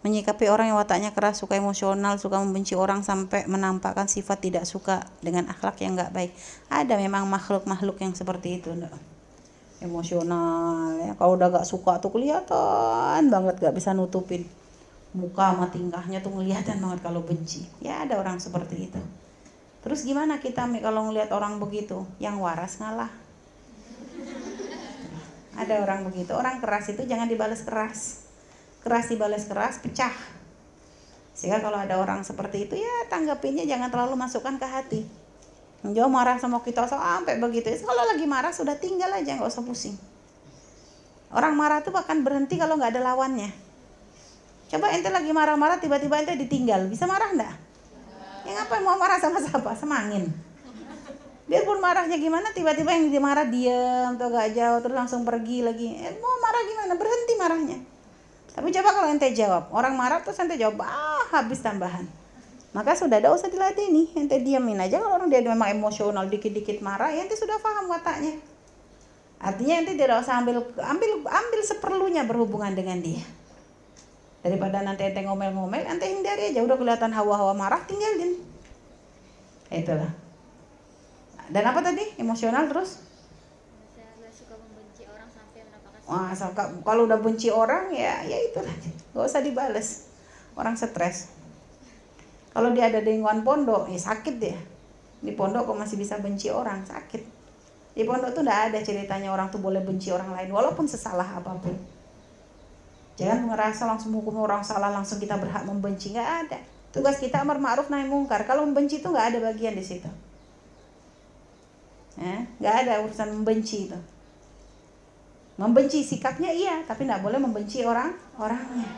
menyikapi orang yang wataknya keras, suka emosional, suka membenci orang sampai menampakkan sifat tidak suka dengan akhlak yang nggak baik. Ada memang makhluk-makhluk yang seperti itu, enggak? Emosional ya. Kalau udah gak suka tuh kelihatan banget gak bisa nutupin muka sama tingkahnya tuh kelihatan banget kalau benci. Ya ada orang seperti itu. Terus gimana kita kalau ngelihat orang begitu? Yang waras ngalah. Ada orang begitu. Orang keras itu jangan dibalas keras keras dibalas keras pecah sehingga kalau ada orang seperti itu ya tanggapinnya jangan terlalu masukkan ke hati Jauh marah sama kita sampai begitu. Kalau lagi marah sudah tinggal aja nggak usah pusing. Orang marah tuh bahkan berhenti kalau nggak ada lawannya. Coba ente lagi marah-marah tiba-tiba ente ditinggal, bisa marah enggak? Ya ngapain mau marah sama siapa? Sama angin. Biarpun marahnya gimana, tiba-tiba yang dimarah diam atau gak jauh terus langsung pergi lagi. Eh, mau marah gimana? Berhenti marahnya. Tapi coba kalau ente jawab, orang marah terus ente jawab, ah habis tambahan. Maka sudah ada usah dilatih nih, ente diamin aja kalau orang dia memang emosional dikit-dikit marah, ya ente sudah paham wataknya. Artinya ente tidak usah ambil ambil ambil seperlunya berhubungan dengan dia. Daripada nanti ente ngomel-ngomel, ente hindari aja udah kelihatan hawa-hawa marah tinggalin. Itulah. Dan apa tadi? Emosional terus? Wah, kalau udah benci orang ya ya itu gak usah dibales. Orang stres. Kalau dia ada di lingkungan pondok, ya sakit dia. Di pondok kok masih bisa benci orang, sakit. Di pondok tuh udah ada ceritanya orang tuh boleh benci orang lain walaupun sesalah apa pun. Jangan ngerasa langsung hukum orang salah langsung kita berhak membenci, nggak ada. Tugas kita amar ma'ruf nahi mungkar. Kalau membenci itu nggak ada bagian di situ. Ya, nggak ada urusan membenci itu. Membenci sikapnya iya, tapi tidak boleh membenci orang orangnya.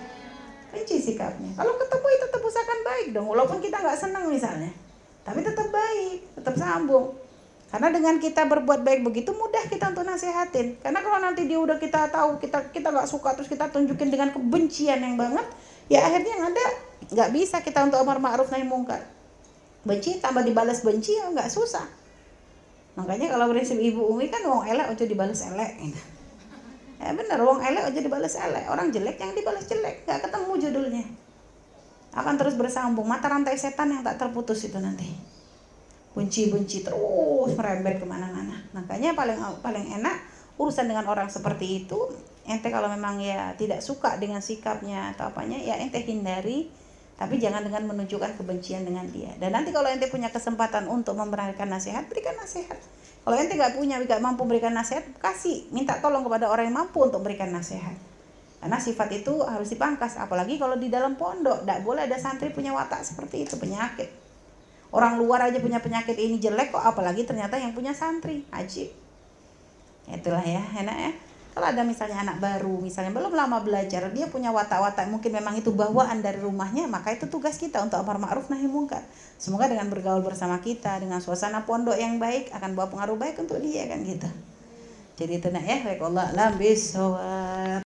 Benci sikapnya. Kalau ketemu itu tetap usahakan baik dong, walaupun kita nggak senang misalnya. Tapi tetap baik, tetap sambung. Karena dengan kita berbuat baik begitu mudah kita untuk nasihatin. Karena kalau nanti dia udah kita tahu kita kita nggak suka terus kita tunjukin dengan kebencian yang banget, ya akhirnya yang ada nggak bisa kita untuk amar ma'ruf nahi mungkar. Benci tambah dibalas benci ya nggak susah. Makanya kalau prinsip ibu Umi kan wong elek untuk dibalas elek. Gitu. Ya bener, wong elek aja dibalas elek. Orang jelek yang dibalas jelek. Gak ketemu judulnya. Akan terus bersambung. Mata rantai setan yang tak terputus itu nanti. Benci-benci terus merembet ke mana-mana. Makanya paling paling enak urusan dengan orang seperti itu. Ente kalau memang ya tidak suka dengan sikapnya atau apanya, ya ente hindari. Tapi jangan dengan menunjukkan kebencian dengan dia. Dan nanti kalau ente punya kesempatan untuk memberikan nasihat, berikan nasihat kalau ente nggak punya, nggak mampu berikan nasihat, kasih, minta tolong kepada orang yang mampu untuk berikan nasihat. Karena sifat itu harus dipangkas, apalagi kalau di dalam pondok, tidak boleh ada santri punya watak seperti itu, penyakit. Orang luar aja punya penyakit ini jelek kok, apalagi ternyata yang punya santri, ajib. Itulah ya, enak ya. Kalau ada misalnya anak baru, misalnya belum lama belajar, dia punya watak-watak mungkin memang itu bawaan dari rumahnya, maka itu tugas kita untuk amar ma'ruf nahi mungkar. Semoga dengan bergaul bersama kita, dengan suasana pondok yang baik akan bawa pengaruh baik untuk dia kan gitu. Jadi tenang ya, Allah alam bisawab.